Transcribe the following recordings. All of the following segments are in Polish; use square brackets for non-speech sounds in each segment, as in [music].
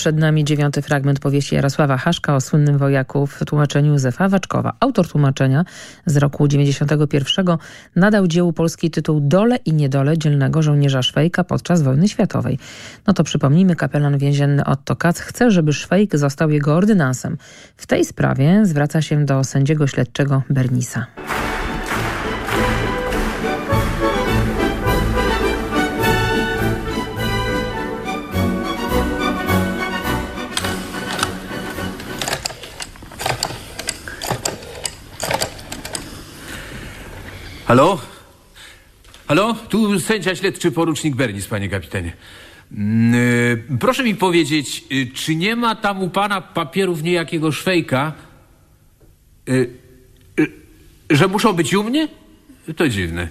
Przed nami dziewiąty fragment powieści Jarosława Haszka o słynnym wojaku w tłumaczeniu Józefa Waczkowa. Autor tłumaczenia z roku 91 nadał dziełu polski tytuł Dole i niedole dzielnego żołnierza Szwejka podczas wojny światowej. No to przypomnijmy, kapelan więzienny Otto Kac chce, żeby Szwejk został jego ordynansem. W tej sprawie zwraca się do sędziego śledczego Bernisa. Halo? Halo? Tu sędzia śledczy porucznik Bernis, panie kapitanie. Mm, y, proszę mi powiedzieć, y, czy nie ma tam u pana papierów niejakiego szwejka, y, że muszą być u mnie? To dziwne.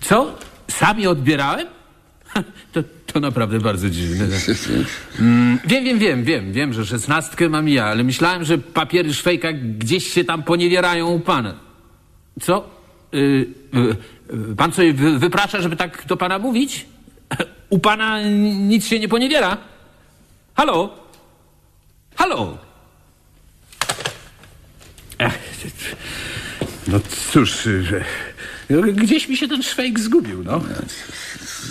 Co? Sam je odbierałem? To, to naprawdę bardzo dziwne. Mm, wiem, wiem, wiem, wiem, wiem, że szesnastkę mam ja, ale myślałem, że papiery szwejka gdzieś się tam poniewierają u pana. Co? Y, y, pan sobie wyprasza, żeby tak do pana mówić? U pana nic się nie poniewiera? Halo? Halo? No cóż, gdzieś mi się ten szwejk zgubił, no.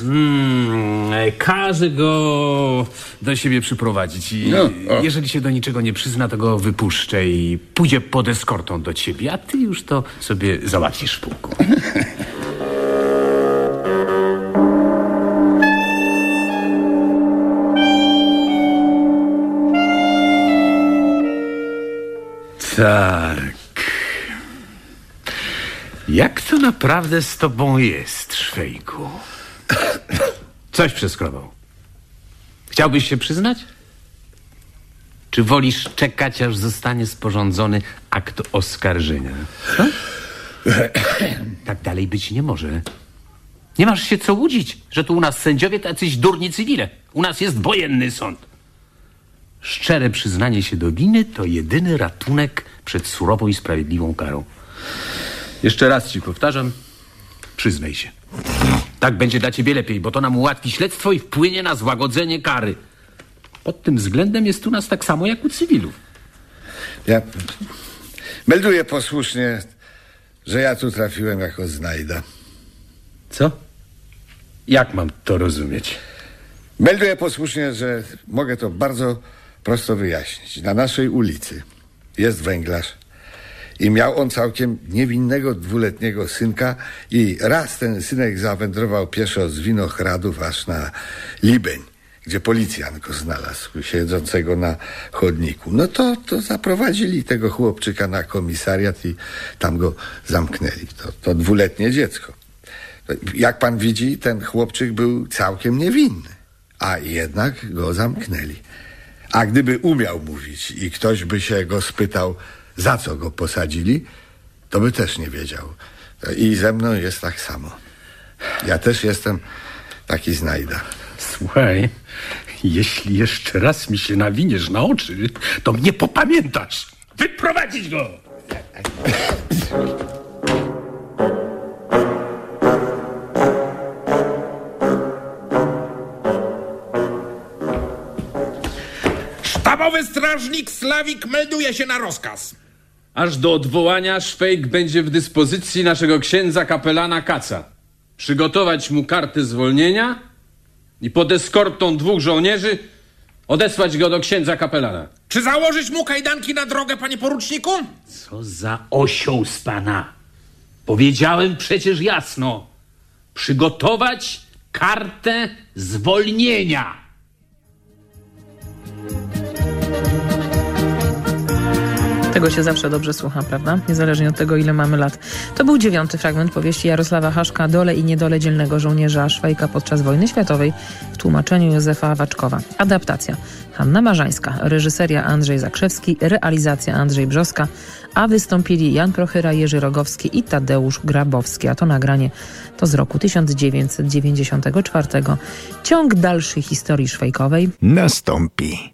Mm, każe go do siebie przyprowadzić i no, jeżeli się do niczego nie przyzna, to go wypuszczę i pójdzie pod eskortą do ciebie, a ty już to sobie załatwisz w pułku. tak. Jak to naprawdę z tobą jest, Szwejku? [coughs] Coś przeskrobał. Chciałbyś się przyznać? Czy wolisz czekać, aż zostanie sporządzony akt oskarżenia? Co? [coughs] Tak dalej być nie może. Nie masz się co łudzić, że tu u nas sędziowie tacyś durni cywile. U nas jest wojenny sąd. Szczere przyznanie się do winy to jedyny ratunek przed surową i sprawiedliwą karą. Jeszcze raz ci powtarzam, przyznaj się. Tak będzie dla ciebie lepiej, bo to nam ułatwi śledztwo i wpłynie na złagodzenie kary. Pod tym względem jest u nas tak samo jak u cywilów. Ja melduję posłusznie, że ja tu trafiłem jako znajda. Co? Jak mam to rozumieć? Melduję posłusznie, że mogę to bardzo prosto wyjaśnić. Na naszej ulicy jest węglarz, i miał on całkiem niewinnego dwuletniego synka i raz ten synek zawędrował pieszo z Winochradów aż na Libeń, gdzie policjant go znalazł, siedzącego na chodniku. No to, to zaprowadzili tego chłopczyka na komisariat i tam go zamknęli. To, to dwuletnie dziecko. Jak pan widzi, ten chłopczyk był całkiem niewinny, a jednak go zamknęli. A gdyby umiał mówić i ktoś by się go spytał, za co go posadzili, to by też nie wiedział. I ze mną jest tak samo. Ja też jestem taki znajda. Słuchaj, jeśli jeszcze raz mi się nawiniesz na oczy, to mnie popamiętasz. Wyprowadzić go! Sztabowy strażnik Slawik melduje się na rozkaz. Aż do odwołania Szwejk będzie w dyspozycji naszego księdza kapelana Kaca. Przygotować mu kartę zwolnienia i pod eskortą dwóch żołnierzy odesłać go do księdza kapelana. Czy założyć mu kajdanki na drogę, panie poruczniku? Co za osioł z pana. Powiedziałem przecież jasno. Przygotować kartę zwolnienia. Tego się zawsze dobrze słucha, prawda? Niezależnie od tego, ile mamy lat. To był dziewiąty fragment powieści Jarosława Haszka Dole i niedole dzielnego żołnierza Szwajka podczas wojny światowej w tłumaczeniu Józefa Waczkowa. Adaptacja Hanna Marzańska, reżyseria Andrzej Zakrzewski, realizacja Andrzej Brzoska, a wystąpili Jan Prochyra, Jerzy Rogowski i Tadeusz Grabowski. A to nagranie to z roku 1994. Ciąg dalszej historii szwajkowej nastąpi.